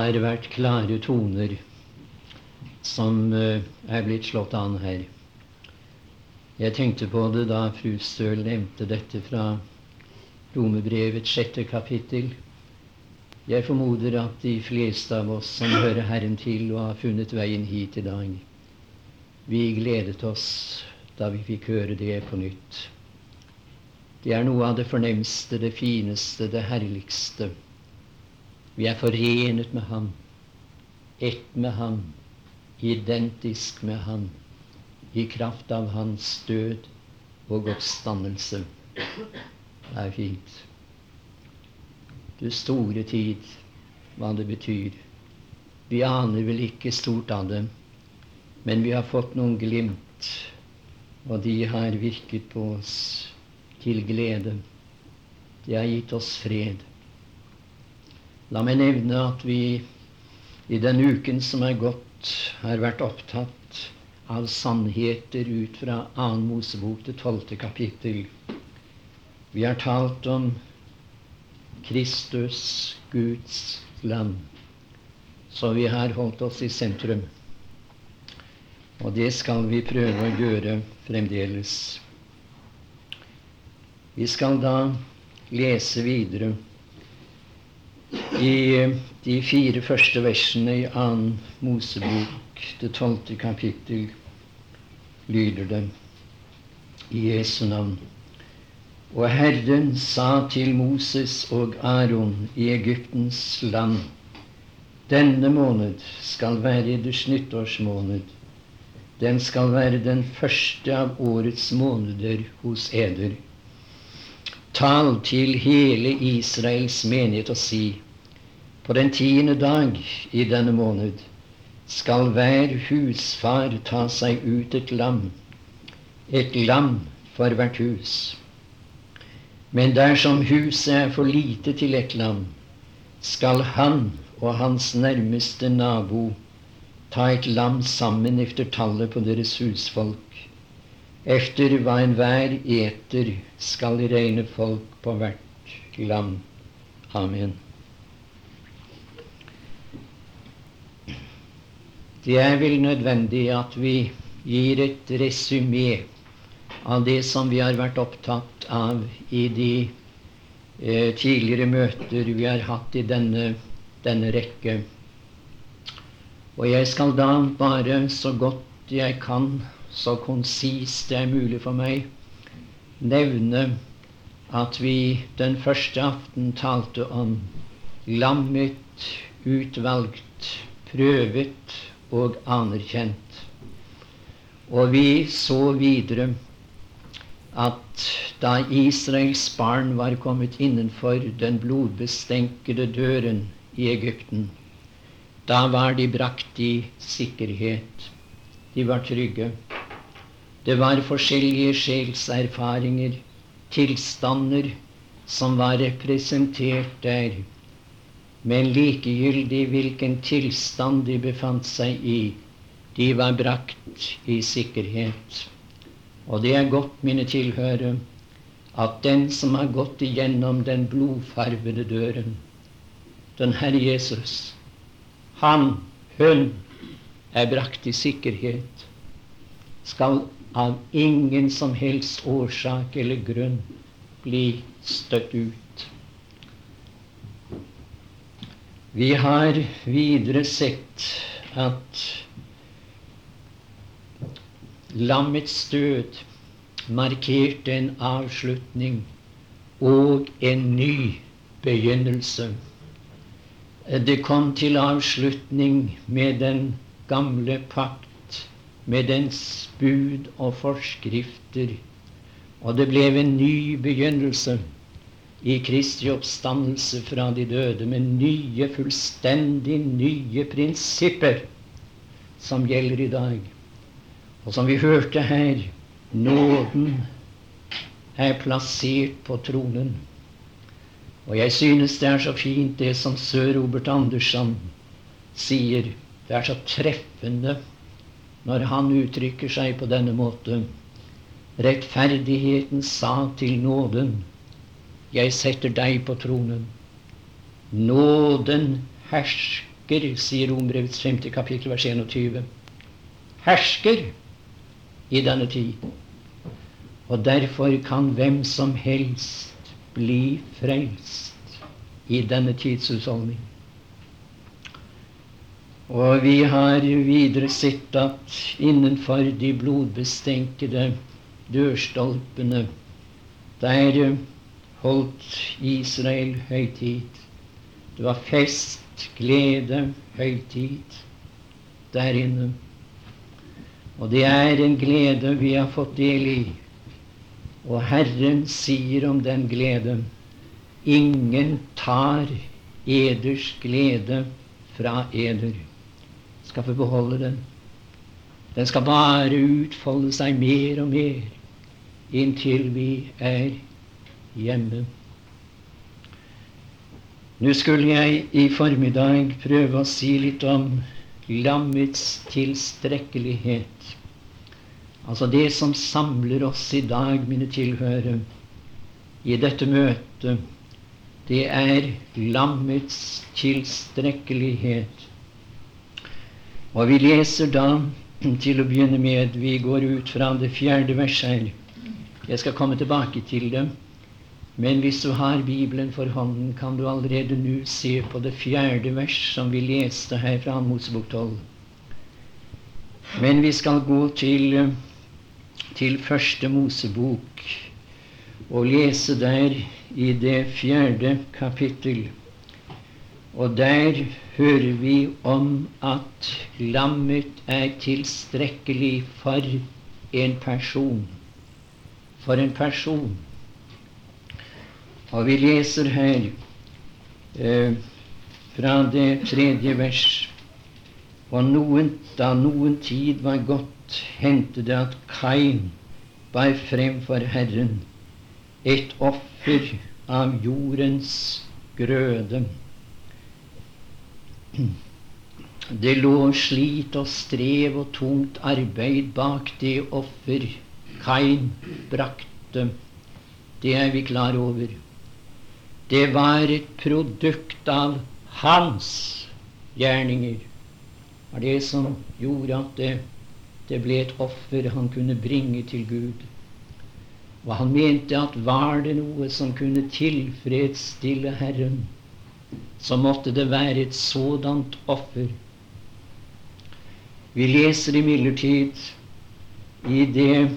har vært klare toner som eh, er blitt slått an her. Jeg tenkte på det da fru Støl nevnte dette fra Romerbrevets sjette kapittel. Jeg formoder at de fleste av oss som hører Herren til og har funnet veien hit i dag, vi gledet oss da vi fikk høre det på nytt. Det er noe av det fornemste, det fineste, det herligste vi er forenet med Ham, ett med Ham, identisk med Ham, i kraft av Hans død og oppstandelse. Det er fint. Du store tid, hva det betyr. Vi aner vel ikke stort av det, men vi har fått noen glimt, og de har virket på oss til glede. De har gitt oss fred. La meg nevne at vi i den uken som er gått, har vært opptatt av sannheter ut fra 2. Mosebok til 12. kapittel. Vi har talt om Kristus, Guds land. Så vi har holdt oss i sentrum. Og det skal vi prøve å gjøre fremdeles. Vi skal da lese videre i de fire første versene i annen Mosebok, det tolvte kapittel, lyder det i Jesu navn. Og Herren sa til Moses og Aron i Egyptens land:" Denne måned skal være deres nyttårsmåned. Den skal være den første av årets måneder hos eder. Tal til hele Israels menighet og si:" På den tiende dag i denne måned skal hver husfar ta seg ut et lam, et lam for hvert hus. Men dersom huset er for lite til et lam, skal han og hans nærmeste nabo ta et lam sammen efter tallet på deres husfolk efter hva enhver eter skal regne folk på hvert land. Amen. Det er vel nødvendig at vi gir et resymé av det som vi har vært opptatt av i de eh, tidligere møter vi har hatt i denne, denne rekke. Og jeg skal da bare så godt jeg kan så konsist det er mulig for meg, nevne at vi den første aften talte om lammet utvalgt, prøvet og anerkjent. Og vi så videre at da Israels barn var kommet innenfor den blodbestenkede døren i Egypten, da var de brakt i sikkerhet. De var trygge. Det var forskjellige sjelserfaringer, tilstander, som var representert der. Men likegyldig hvilken tilstand de befant seg i, de var brakt i sikkerhet. Og det er godt, mine tilhørere, at den som har gått igjennom den blodfarvede døren, den Herre Jesus, han, hun, er brakt i sikkerhet, skal av ingen som helst årsak eller grunn bli støtt ut. Vi har videre sett at lammets død markerte en avslutning og en ny begynnelse. Det kom til avslutning med den gamle pakt med dens bud og forskrifter. Og det ble en ny begynnelse i Kristi oppstandelse fra de døde, med nye, fullstendig nye prinsipper som gjelder i dag. Og som vi hørte her, nåden er plassert på tronen. Og jeg synes det er så fint det som Sør Robert Andersson sier. Det er så treffende når han uttrykker seg på denne måten. Rettferdigheten sa til nåden, jeg setter deg på tronen. Nåden hersker sier Rombrevets 5. kapittel, vers 21. Hersker i denne tid. Og derfor kan hvem som helst bli frelst i denne tidshusholdning. Og vi har videre sett at innenfor de blodbestenkede dørstolpene der holdt Israel høytid. Det var fest, glede, høytid der inne. Og det er en glede vi har fått del i. Og Herren sier om den gleden Ingen tar eders glede fra eder skal få beholde den. Den skal bare utfolde seg mer og mer inntil vi er hjemme. Nå skulle jeg i formiddag prøve å si litt om lammets tilstrekkelighet. Altså det som samler oss i dag, mine tilhørere, i dette møtet, det er lammets tilstrekkelighet. Og vi leser da til å begynne med Vi går ut fra det fjerde verset her. Jeg skal komme tilbake til det. Men hvis du har Bibelen for hånden, kan du allerede nå se på det fjerde vers som vi leste her fra Mosebok 12. Men vi skal gå til, til første Mosebok og lese der i det fjerde kapittel. Og der hører vi om at lammet er tilstrekkelig for en person. For en person. Og vi leser her eh, fra det tredje vers. Og noen, da noen tid var gått, hendte det at Kain bar frem for Herren et offer av jordens grøde. Det lå slit og strev og tungt arbeid bak det offer Kain brakte. Det er vi klar over. Det var et produkt av hans gjerninger. Det var det som gjorde at det, det ble et offer han kunne bringe til Gud. Og han mente at var det noe som kunne tilfredsstille Herren, så måtte det være et sådant offer. Vi leser imidlertid i det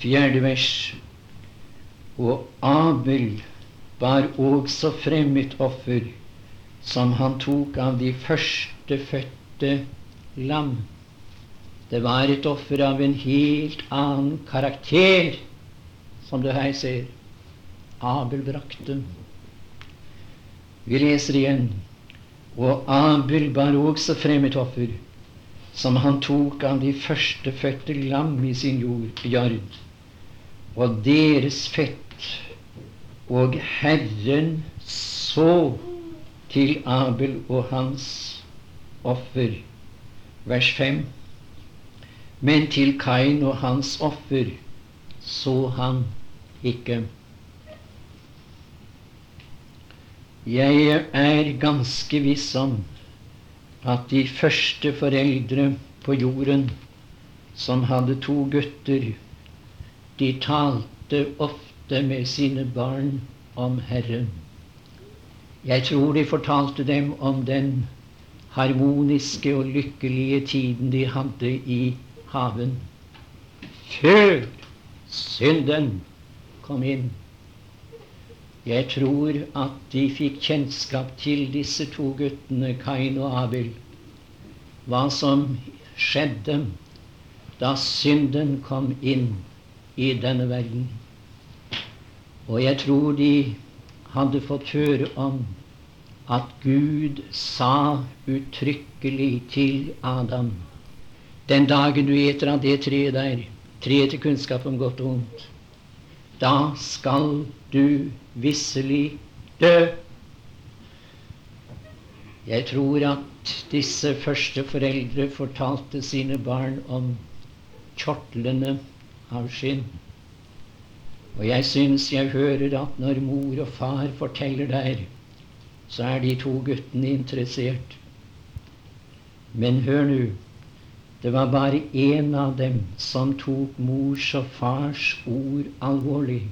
fjerde vers og Abel bar også frem et offer som han tok av de førstefødte lam. Det var et offer av en helt annen karakter, som du her ser. Abel brakte. Vi leser igjen. Og Abel bar også frem et offer, som han tok av de førstefødte lam i sin jord, og deres fett. Og Herren så til Abel og hans offer. Vers 5. Men til Kain og hans offer så han ikke. Jeg er ganske viss om at de første foreldre på jorden som hadde to gutter, de talte ofte med sine barn om Herren. Jeg tror de fortalte dem om den harmoniske og lykkelige tiden de hadde i haven før synden kom inn jeg tror at de fikk kjennskap til disse to guttene, Kain og Abel, hva som skjedde da synden kom inn i denne verden. Og jeg tror de hadde fått høre om at Gud sa uttrykkelig til Adam den dagen du eter av det treet der, treet til kunnskap om godt og ondt, da skal du visselig dø. Jeg tror at disse første foreldre fortalte sine barn om kjortlene av skinn. Og jeg syns jeg hører at når mor og far forteller der, så er de to guttene interessert. Men hør nå. Det var bare én av dem som tok mors og fars ord alvorlig.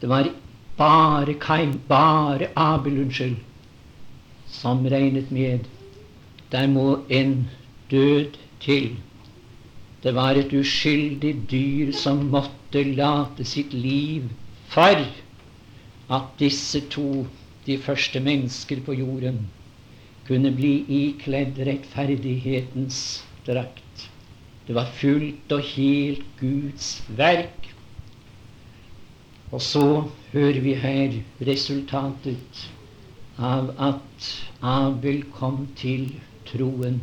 Det var bare Kain, bare Abel, unnskyld, som regnet med der må en død til. Det var et uskyldig dyr som måtte late sitt liv for at disse to, de første mennesker på jorden, kunne bli ikledd rettferdighetens drakt. Det var fullt og helt Guds verk. Og så hører vi her resultatet av at Abel kom til troen.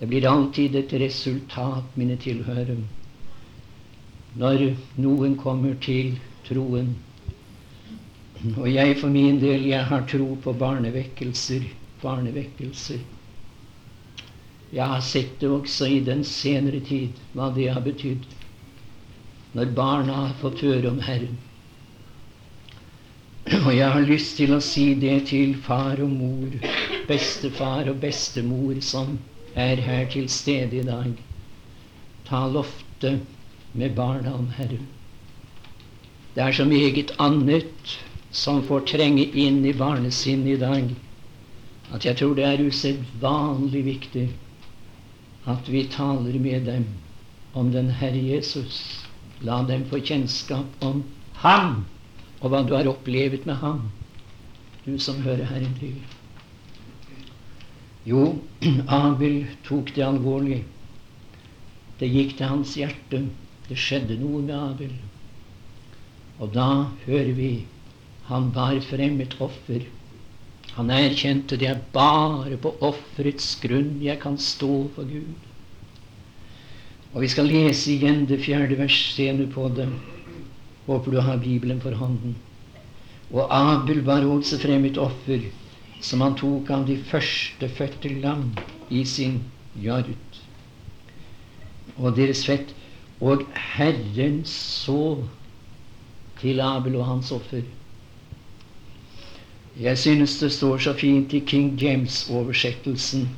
Det blir alltid et resultat, mine tilhørere, når noen kommer til troen. Og jeg for min del, jeg har tro på barnevekkelser. Barnevekkelser. Jeg har sett det også i den senere tid, hva det har betydd. Når barna har fått høre om Herren. Og jeg har lyst til å si det til far og mor, bestefar og bestemor som er her til stede i dag. Tal ofte med barna om Herren. Det er så meget annet som får trenge inn i barnesinnet i dag, at jeg tror det er usedvanlig viktig at vi taler med dem om den Herre Jesus. La dem få kjennskap om Ham, og hva du har opplevd med Ham, du som hører Herren til. Jo, Abel tok det alvorlig. Det gikk til hans hjerte. Det skjedde noe med Abel. Og da hører vi han bar frem et offer han erkjente det er bare på offerets grunn jeg kan stå for Gud. Og vi skal lese igjen det fjerde vers. Se nå på det. Håper du har Bibelen for hånden. Og Abel bar også frem et offer som han tok av de førstefødte lam i sin jord. Og deres fett. Og Herren så til Abel og hans offer. Jeg synes det står så fint i King James-oversettelsen.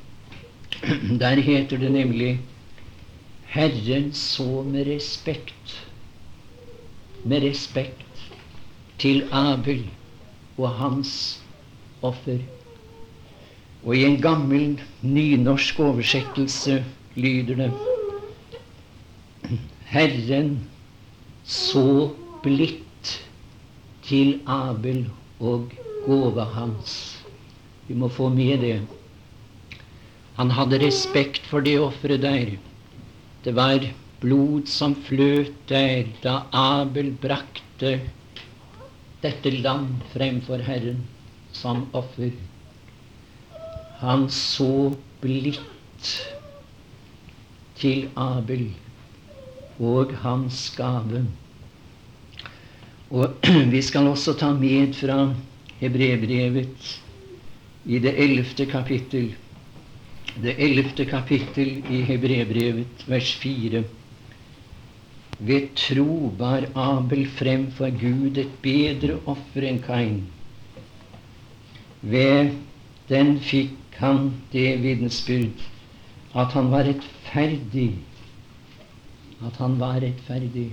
Der heter det nemlig Herren så med respekt, med respekt til Abel og hans offer. Og i en gammel nynorsk oversettelse lyder det Herren så blidt til Abel og gåva hans. Vi må få med det. Han hadde respekt for det offeret der. Det var blod som fløt der da Abel brakte dette lam fremfor Herren som offer. Han så blidt til Abel og hans gave. Og vi skal også ta med fra Hebrebrevet i det ellevte kapittel. Det ellevte kapittel i Hebrebrevet, vers fire. Ved tro bar Abel frem for Gud et bedre offer enn Kain. Ved den fikk han det vitensbyrd at han var rettferdig. At han var rettferdig.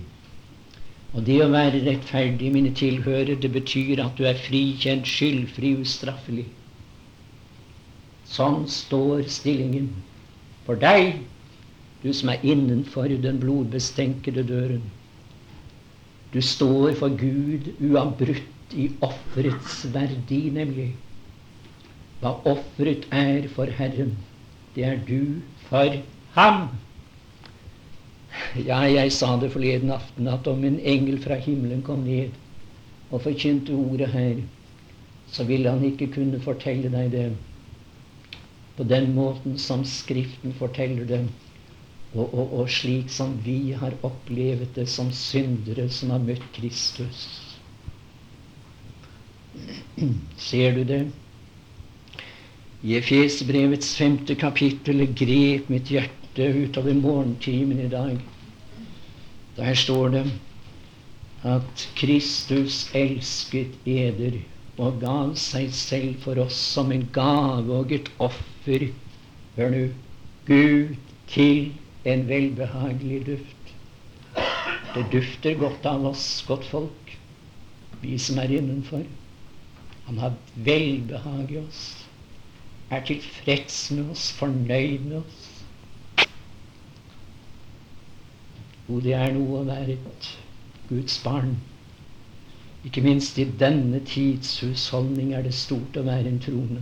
Og det å være rettferdig, mine tilhører, det betyr at du er frikjent, skyldfri, ustraffelig. Sånn står stillingen for deg, du som er innenfor den blodbestenkede døren. Du står for Gud uavbrutt i offerets verdi, nemlig. Hva offeret er for Herren, det er du for Ham. Ja, jeg sa det forleden aften at om en engel fra himmelen kom ned og forkynte ordet her, så ville han ikke kunne fortelle deg det på den måten som Skriften forteller det, og, og, og slik som vi har opplevd det som syndere som har møtt Kristus. Ser du det? I Efesbrevets femte kapittel grep mitt hjerte utover morgentimen i dag. Der står det at Kristus elsket eder og gav seg selv for oss som en gave og et offer Hør nå. Gud til en velbehagelig duft. Det dufter godt av oss, godt folk, vi som er innenfor. Han har velbehag i oss, er tilfreds med oss, fornøyd med oss. Jo, det er noe å være et Guds barn. Ikke minst i denne tids husholdning er det stort å være en troende.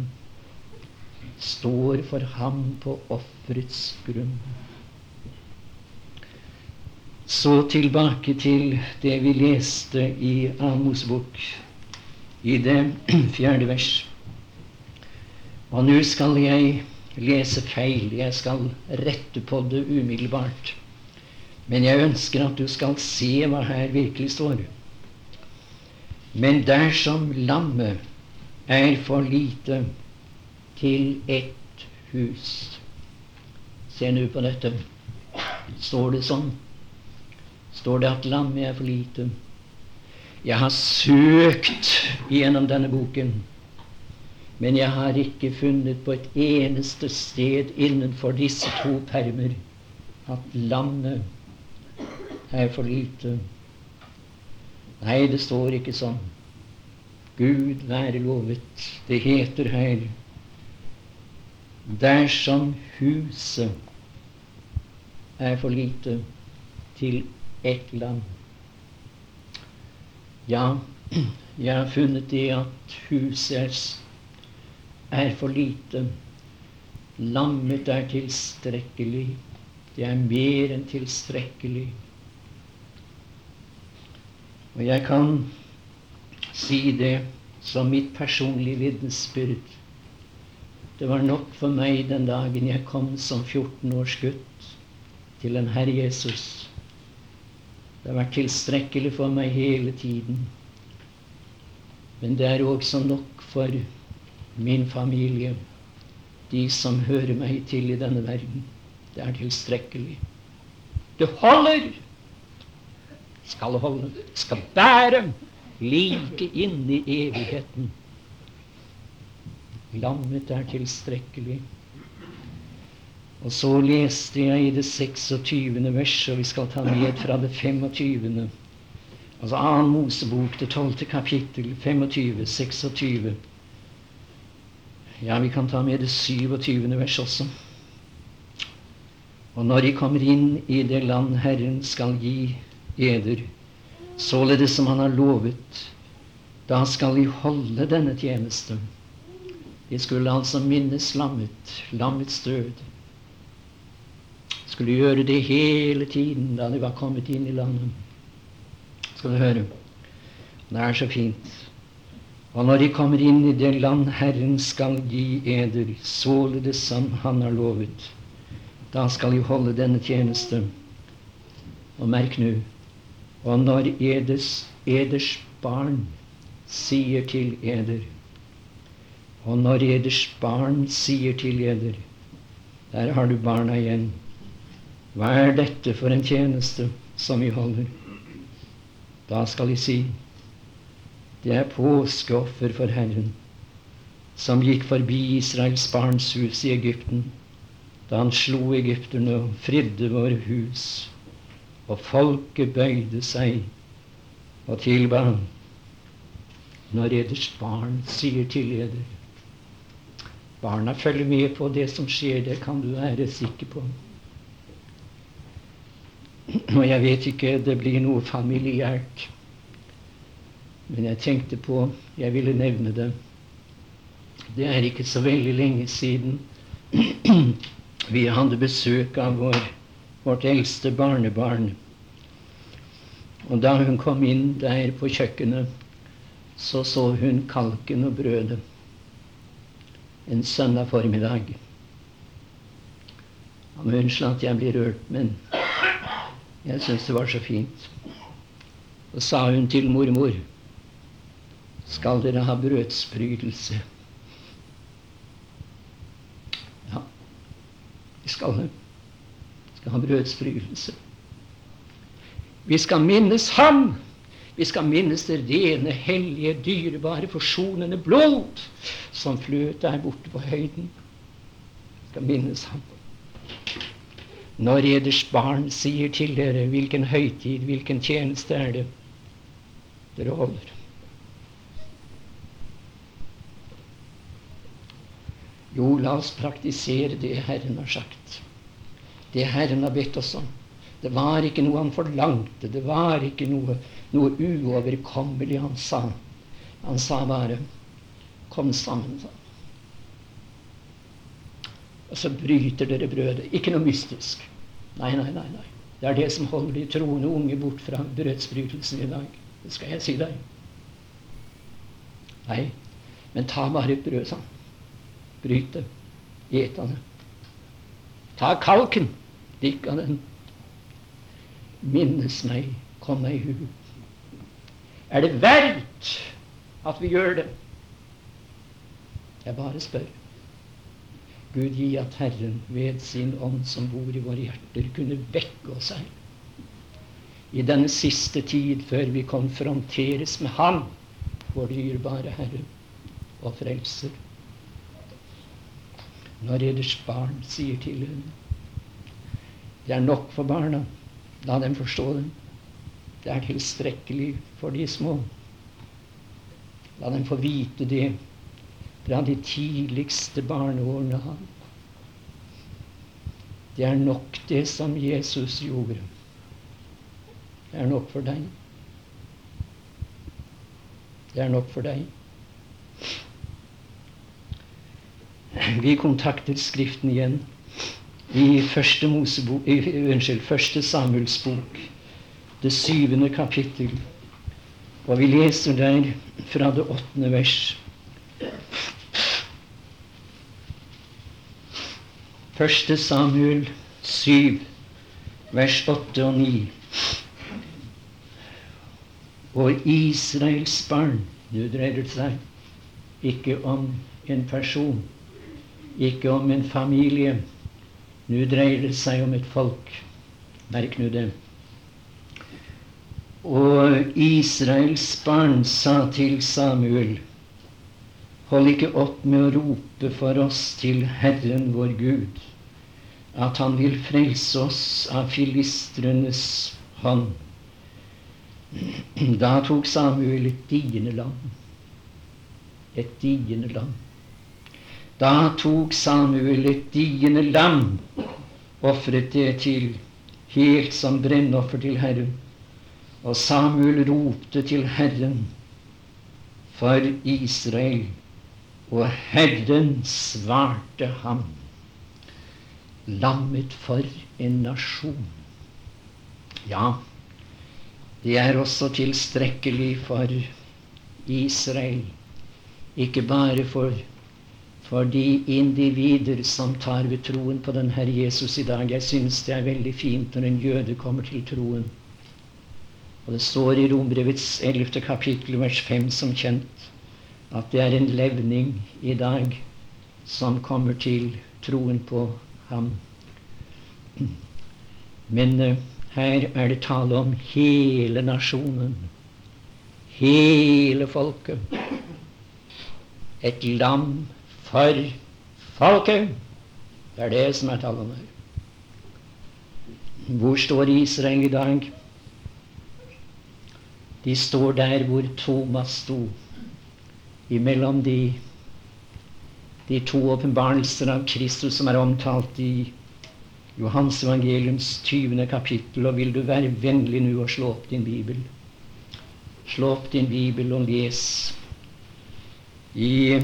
Står for ham på offerets grunn. Så tilbake til det vi leste i Amos bok, i det fjerde vers. Og nå skal jeg lese feil. Jeg skal rette på det umiddelbart. Men jeg ønsker at du skal se hva her virkelig står. Men dersom lammet er for lite til ett hus Se nå på dette. Står det sånn? står det at lammet er for lite. Jeg har søkt gjennom denne boken, men jeg har ikke funnet på et eneste sted innenfor disse to permer at lammet er for lite. Nei, det står ikke sånn. Gud være lovet. Det heter her Dersom huset er for lite til ett land. Ja, jeg har funnet det at huset er for lite. Lammet er tilstrekkelig. Det er mer enn tilstrekkelig. Og jeg kan si det som mitt personlige vitnesbyrd. Det var nok for meg den dagen jeg kom som 14 års gutt til den Herre Jesus. Det har vært tilstrekkelig for meg hele tiden. Men det er også nok for min familie, de som hører meg til i denne verden. Det er tilstrekkelig. Det holder! Skal holde. Skal bære like inn i evigheten. Lammet er tilstrekkelig. Og så leste jeg i det 26. verset, og vi skal ta med fra det 25. Altså 2. Mosebok, det 12. kapittel, 25, 26. Ja, vi kan ta med det 27. vers også. Og når de kommer inn i det land Herren skal gi eder, således som Han har lovet, da skal vi holde denne tjeneste. De skulle altså minnes lammet, lammets død skulle gjøre det hele tiden da de var kommet inn i landet. Skal du høre. Det er så fint. Og når de kommer inn i det land Herren skal gi eder, således som Han har lovet, da skal de holde denne tjeneste. Og merk nå Og når eders, eders barn sier til eder Og når eders barn sier til eder Der har du barna igjen. Hva er dette for en tjeneste som vi holder? Da skal de si det er påskeoffer for Herren, som gikk forbi Israels barns hus i Egypten, da han slo egypterne og fridde våre hus, og folket bøyde seg og tilba når eders barn sier til eder. Barna følger med på det som skjer, det kan du være sikker på. Og jeg vet ikke Det blir noe familiært. Men jeg tenkte på Jeg ville nevne det. Det er ikke så veldig lenge siden vi hadde besøk av vår, vårt eldste barnebarn. Og da hun kom inn der på kjøkkenet, så så hun kalken og brødet en søndag formiddag. Og unnskyld at jeg blir rørt, men jeg syns det var så fint. Så sa hun til mormor skal dere ha brødsprydelse? Ja, vi skal det. Vi skal ha brødsprydelse. Vi skal minnes Ham. Vi skal minnes det rene, hellige, dyrebare, forsonende blod som fløt der borte på høyden. Vi skal minnes ham. Når eders barn sier til dere hvilken høytid, hvilken tjeneste er det dere holder. Jo, la oss praktisere det Herren har sagt. Det Herren har bedt oss om. Det var ikke noe han forlangte. Det var ikke noe, noe uoverkommelig han sa. Han sa bare 'Kom sammen', sa Og så bryter dere brødet. Ikke noe mystisk. Nei, nei, nei. nei. Det er det som holder de troende unge bort fra brødsbrytelsen i dag. Det skal jeg si deg. Nei, men ta bare et brød, sa han. Bryt det. Et av det. Ta kalken. Drikk av den. Minnes meg, kom meg hu. Er det verdt at vi gjør det? Jeg bare spør. Gud gi at Herren ved sin ånd som bor i våre hjerter, kunne vekke oss her. I denne siste tid før vi konfronteres med Ham, vår dyrebare Herre og Frelser. Når eders barn sier til henne Det er nok for barna. La dem forstå det. Det er tilstrekkelig for de små. La dem få vite det fra de tidligste barneårene av. Det er nok det som Jesus gjorde. Det er nok for deg. Det er nok for deg. Vi kontakter Skriften igjen i første, Mosebok, unnskyld, første Samuels bok, det syvende kapittel. Og vi leser der fra det åttende vers. Første Samuel 7, vers 8 og 9. Og Israels barn Nå dreier det seg ikke om en person, ikke om en familie. Nå dreier det seg om et folk. Merk nå det. Og Israels barn sa til Samuel, hold ikke opp med å rope for oss til Herren vår Gud, at Han vil frelse oss av filistrenes hånd. Da tok Samuel et digende land. Et digende lam. Da tok Samuel et diende lam, ofret det til helt som brennoffer til Herren. Og Samuel ropte til Herren for Israel, og Herren svarte ham. Lammet for en nasjon. Ja, det er også tilstrekkelig for Israel. Ikke bare for, for de individer som tar ved troen på den Herre Jesus i dag. Jeg syns det er veldig fint når en jøde kommer til troen. Og det står i Rombrevets 11. kapittel vers 5 som kjent at det er en levning i dag som kommer til troen på ham. Men uh, her er det tale om hele nasjonen. Hele folket. Et lam for folket. Det er det som er tallene. Hvor står Israel i dag? De står der hvor Thomas sto, imellom de, de to åpenbarelser av Kristus som er omtalt i Johans evangeliums 20. kapittel, og vil du være vennlig nå og slå opp din bibel? Slå opp din bibel og les i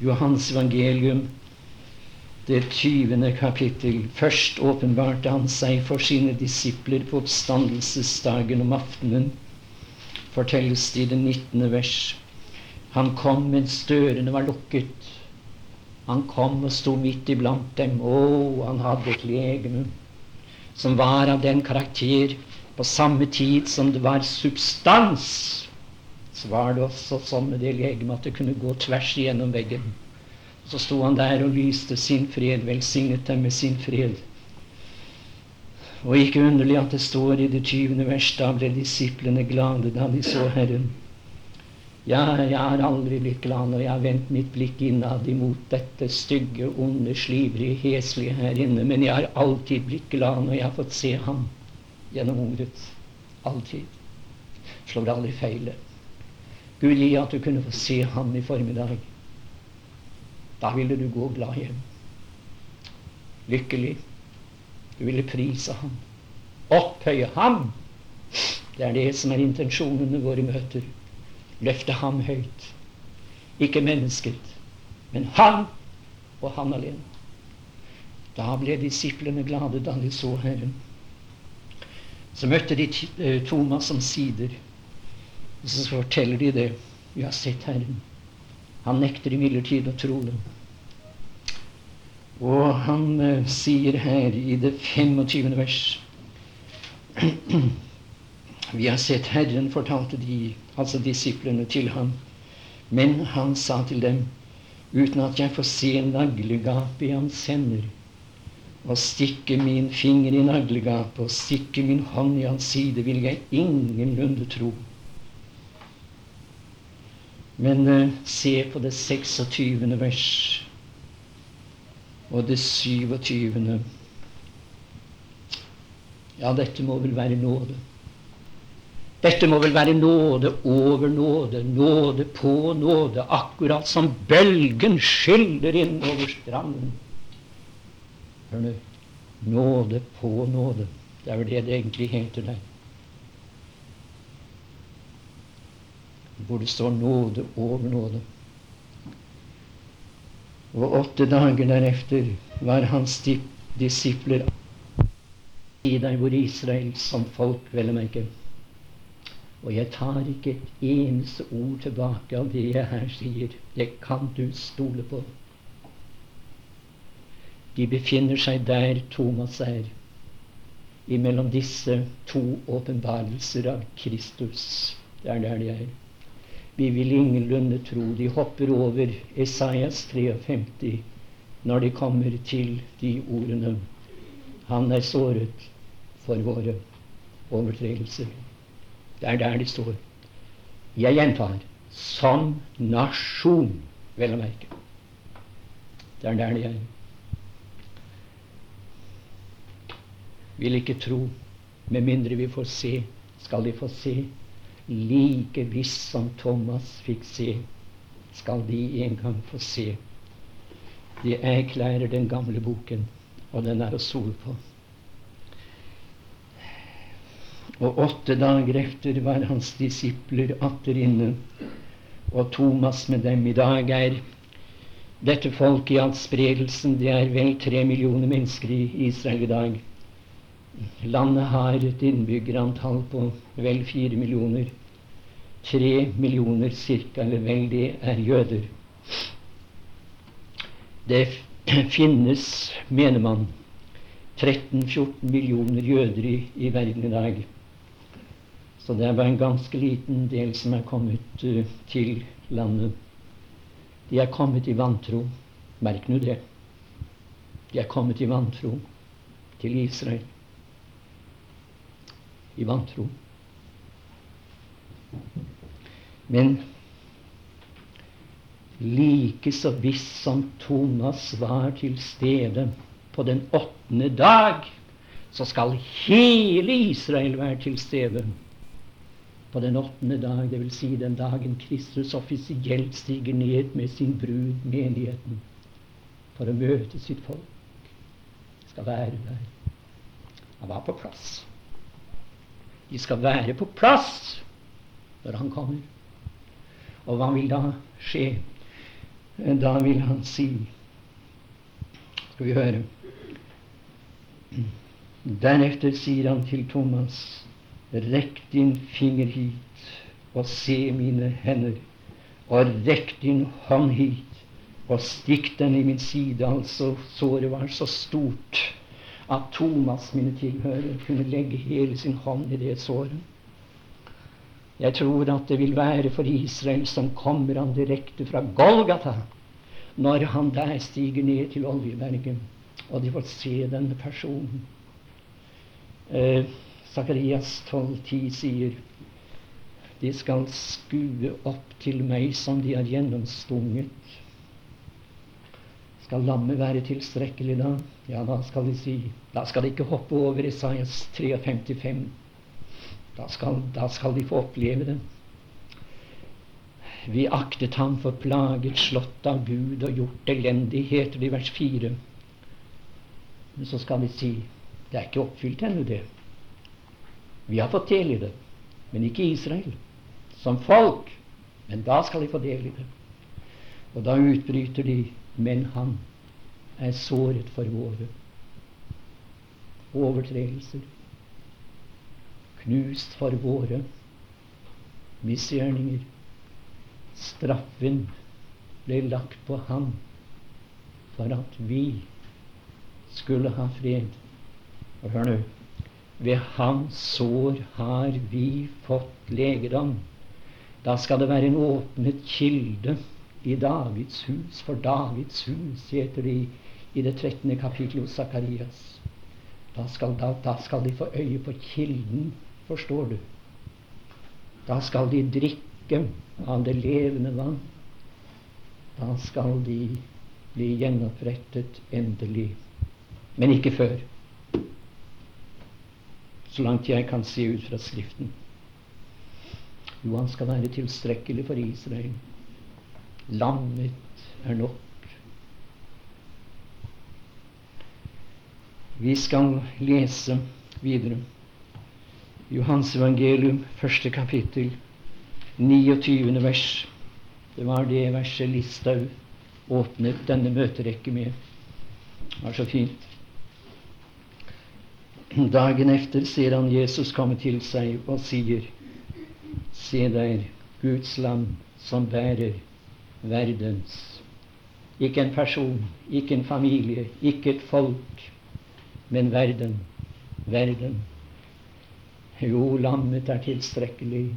Johans evangelium, det 20. kapittel. Først åpenbarte han seg for sine disipler på oppstandelsesdagen om aftenen, fortelles det i det 19. vers. Han kom mens dørene var lukket. Han kom og sto midt iblant dem. Å, han hadde et legeme som var av den karakter på samme tid som det var substans. Så var det også sånn med det legemet at det kunne gå tvers igjennom veggen. Så sto han der og lyste sin fred, velsignet dem med sin fred. Og ikke underlig at det står i det tyvende vers da ble disiplene glade da de så Herren. Ja, jeg har aldri blitt glad når jeg har vendt mitt blikk innad imot dette stygge, onde, slivrige, heslige her inne, men jeg har alltid blitt glad når jeg har fått se ham gjennom ordet. Alltid. Slår aldri feil. Gud gi at du kunne få se ham i formiddag. Da ville du gå glad hjem. Lykkelig. Du ville prise ham. Opphøye ham. Det er det som er intensjonen med våre møter. Løfte ham høyt. Ikke mennesket, men han og han alene. Da ble disiplene glade da de så Herren. Så møtte de eh, Thomas som sider. Og så forteller de det. Vi har sett Herren. Han nekter imidlertid å tro det. Og han eh, sier her i det 25. vers Vi har sett Herren, fortalte de, altså disiplene, til ham. Men han sa til dem, uten at jeg får se naglegapet i hans hender, og stikke min finger i naglegapet og stikke min hånd i hans side, vil jeg ingenlunde tro. Men eh, se på det 26. vers og det 27. Ja, dette må vel være nåde. Dette må vel være nåde over nåde, nåde på nåde, akkurat som bølgen skyller inn over stranden. Hør nå. Nåde på nåde. Det er vel det det egentlig heter der. Hvor det står nåde over nåde. Og åtte dager deretter var hans disipler i deg hvor Israel som folk, vel å merke. Og jeg tar ikke et eneste ord tilbake av det jeg her sier. Det kan du stole på. De befinner seg der Thomas er, imellom disse to åpenbarelser av Kristus. Det er der de er. Vi vil ingenlunde tro. De hopper over Esaias 53 når de kommer til de ordene. Han er såret for våre overtredelser. Det er der de står. Jeg gjentar som nasjon, vel å merke. Det er der de er. Vil ikke tro, med mindre vi får se. Skal de få se like visst som Thomas fikk se, skal de en gang få se. De erklærer den gamle boken, og den er å sole på. Og åtte dager efter var hans disipler atter inne, og Thomas med dem. I dag er dette folket i all spredelsen, det er vel tre millioner mennesker i Israel i dag. Landet har et innbyggerantall på vel fire millioner. Tre millioner cirka, eller vel, det er jøder. Det finnes, mener man, 13-14 millioner jøder i, i, verden i dag. Så det er bare en ganske liten del som er kommet uh, til landet. De er kommet i vantro. Merk nå det. De er kommet i vantro til Israel i vantro. Men like så visst som Thomas var til stede på den åttende dag, så skal hele Israel være til stede på den åttende dag, dvs. Si den dagen Kristus offisielt stiger ned med sin brud, menigheten, for å møte sitt folk. Skal være der. Han var på plass. De skal være på plass når han kommer. Og hva vil da skje? Da vil han si Skal vi høre Deretter sier han til Thomas, rekk din finger hit og se mine hender, og rekk din hånd hit og stikk den i min side. Altså, såret var så stort at Thomas, mine tilhørere, kunne legge hele sin hånd i det såret. Jeg tror at det vil være for Israel som kommer han direkte fra Golgata, når han der stiger ned til Oljeberget, og de får se denne personen. Eh, Sakarias 12,10 sier De skal skue opp til meg som de er gjennomstunget. Skal lammet være tilstrekkelig da? Ja, da skal de si Da skal de ikke hoppe over Isaias 53. Da skal, da skal de få oppleve det. Vi aktet ham for plaget, slått av Gud og gjort elendigheter i vers 4. Men så skal de si det er ikke oppfylt ennå, det. Vi har fått del i det, men ikke Israel. Som folk. Men da skal de få del i det. Og da utbryter de Men han er såret for våre overtredelser. Knust for våre misgjerninger. Straffen ble lagt på ham for at vi skulle ha fred. Og hør nå ved hans sår har vi fått legedom. Da skal det være en åpnet kilde i Davids hus. For Davids hus heter det i det 13. kapittelet hos Sakarias. Da skal, da, da skal de få øye på kilden, forstår du. Da skal de drikke av det levende vann. Da skal de bli gjenopprettet endelig. Men ikke før så langt jeg kan se ut fra Skriften. Jo, han skal være tilstrekkelig for Israel. Lammet er nok. Vi skal lese videre. Johans evangelium, første kapittel, 29. vers. Det var det verset Listhaug åpnet denne møterekke med. Det var så fint. Dagen efter ser han Jesus komme til seg og sier, Se der, Guds land som bærer verdens Ikke en person, ikke en familie, ikke et folk, men verden. Verden. Jo, lammet er tilstrekkelig.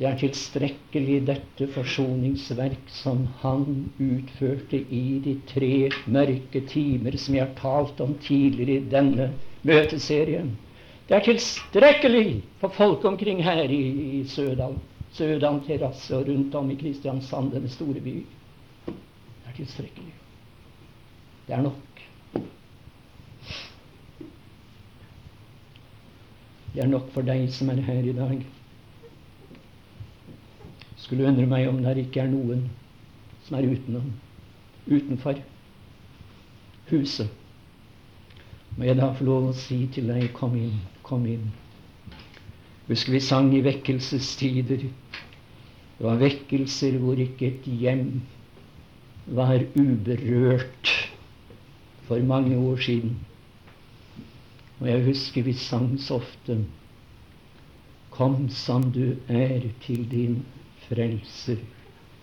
Det er tilstrekkelig dette forsoningsverk som han utførte i de tre mørke timer som jeg har talt om tidligere i denne møteserien. Det er tilstrekkelig for folk omkring her i, i Sødal. Sødal terrasse og rundt om i Kristiansand, denne store by. Det er tilstrekkelig. Det er nok. Det er nok for deg som er her i dag skulle undre meg om det ikke er noen som er utenom, utenfor huset. Må jeg da få lov å si til deg kom inn, kom inn. Husker vi sang i vekkelsestider. Det var vekkelser hvor ikke et hjem var uberørt for mange år siden. Og jeg husker vi sang så ofte Kom som du er til din frelser.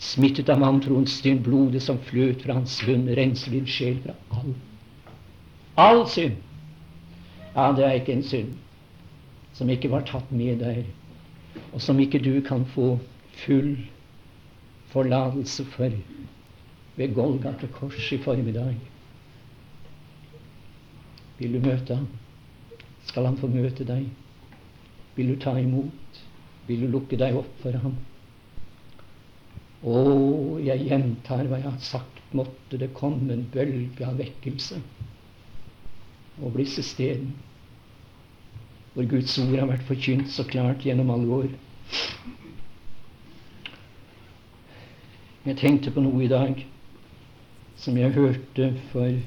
Smittet av vantroens din blodet som fløt fra hans munn, renser din sjel fra all all synd. Ja, det er ikke en synd som ikke var tatt med deg, og som ikke du kan få full forlatelse for ved Golgata kors i formiddag. Vil du møte ham? Skal han få møte deg? Vil du ta imot? Vil du lukke deg opp for ham? Å, jeg gjentar hva jeg har sagt, måtte det komme en bølge av vekkelse over disse stedene hvor Guds ord har vært forkynt så klart gjennom alle år. Jeg tenkte på noe i dag som jeg hørte for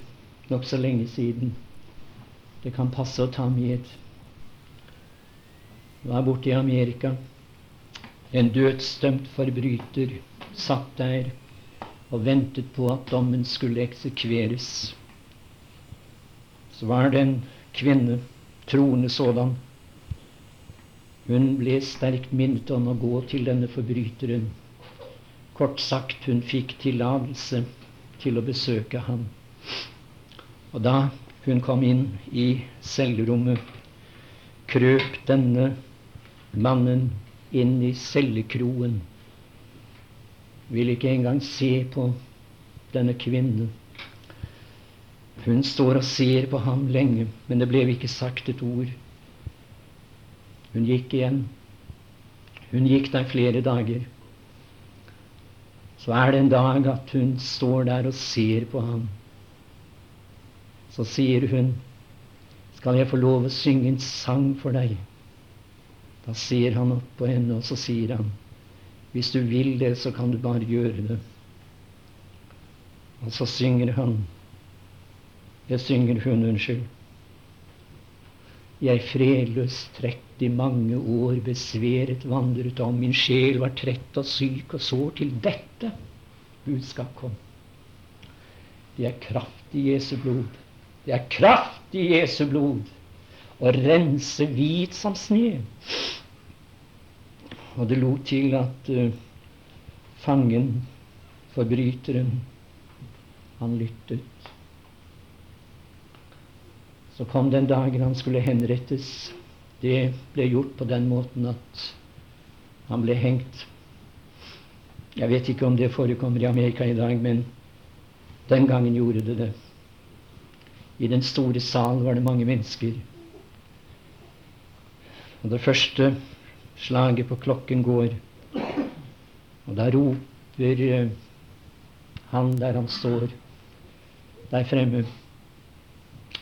nokså lenge siden. Det kan passe å ta med. Det var borte i Amerika. En dødsdømt forbryter satt der og ventet på at dommen skulle eksekveres. Så var det en kvinne, troende sådan. Hun ble sterkt minnet om å gå til denne forbryteren. Kort sagt, hun fikk tillatelse til å besøke ham. Og da hun kom inn i cellerommet, krøp denne mannen inn i cellekroen vil ikke engang se på denne kvinnen. Hun står og ser på ham lenge, men det ble ikke sagt et ord. Hun gikk igjen. Hun gikk der flere dager. Så er det en dag at hun står der og ser på ham. Så sier hun, 'Skal jeg få lov å synge en sang for deg?' Da ser han opp på henne, og så sier han, 'Hvis du vil det, så kan du bare gjøre det.' Og så synger han Jeg synger hun, unnskyld. Jeg fredløs trett i mange år besværet vandret om, min sjel var trett og syk og sår, til dette budskap kom. Det er kraft i Jesu blod. Det er kraft i Jesu blod å rense hvit som sne. Og det lot til at uh, fangen, forbryteren, han lyttet. Så kom den dagen han skulle henrettes. Det ble gjort på den måten at han ble hengt. Jeg vet ikke om det forekommer i Amerika i dag, men den gangen gjorde det det. I den store salen var det mange mennesker. Og det første slaget på klokken går, og da roper eh, han der han står der fremme.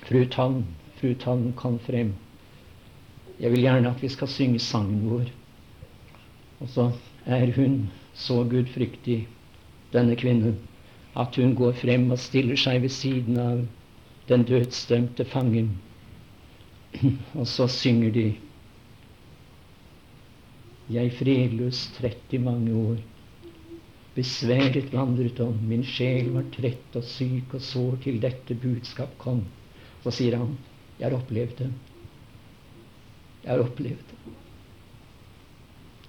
Fru Tann, fru Tann, kom frem. Jeg vil gjerne at vi skal synge sangen vår. Og så er hun så gudfryktig, denne kvinnen, at hun går frem og stiller seg ved siden av den dødsdømte fangen. Og så synger de Jeg fredløs trett i mange år Besværet vandret om, min sjel var trett og syk og sår til dette budskap kom. Så sier han, jeg har opplevd det. Jeg har opplevd det.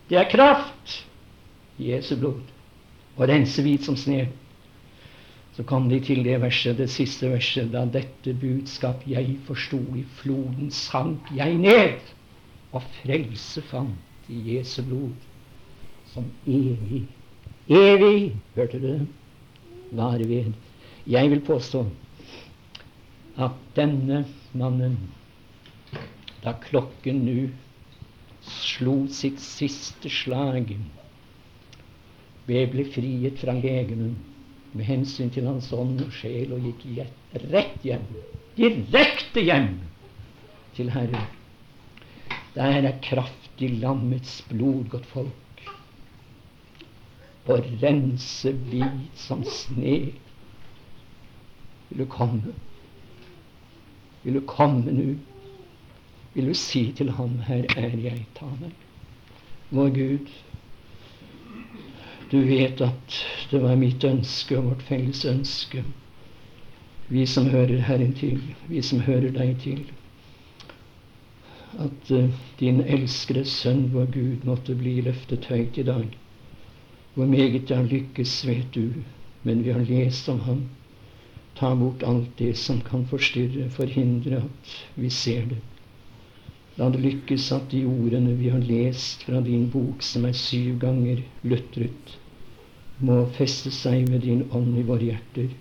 Det er kraft i Jesu blod. Og rense hvit som sne. Så kom de til det verset, det siste verset. Da dette budskap jeg forsto, i floden sank jeg ned, og frelse fant i Jesu blod som evig Evig, hørte du det? Vare ved. Jeg vil påstå at denne mannen, da klokken nå slo sitt siste slag, ved ble friet fra legenen med hensyn til hans ånd og sjel og gikk rett hjem, direkte hjem til Herren. Der er kraft i lammets blod, godt folk og rense hvit som sne. Vil du komme? Vil du komme nå? Vil du si til ham, her er jeg, ta meg. Vår Gud, du vet at det var mitt ønske og vårt felles ønske, vi som hører Herren til, vi som hører deg til, at uh, din elskede sønn, vår Gud, måtte bli løftet høyt i dag hvor meget det har lykkes, vet du, men vi har lest om ham. Ta bort alt det som kan forstyrre, forhindre at vi ser det. La det lykkes at de ordene vi har lest fra din bok, som er syv ganger lutret, må feste seg ved din ånd i våre hjerter,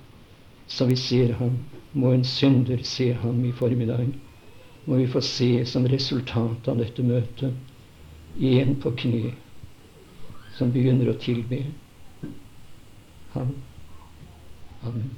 så vi ser ham. Må en synder se ham i formiddag. Må vi få se som resultat av dette møtet en på kne som begynner å tilbe ham. Amen.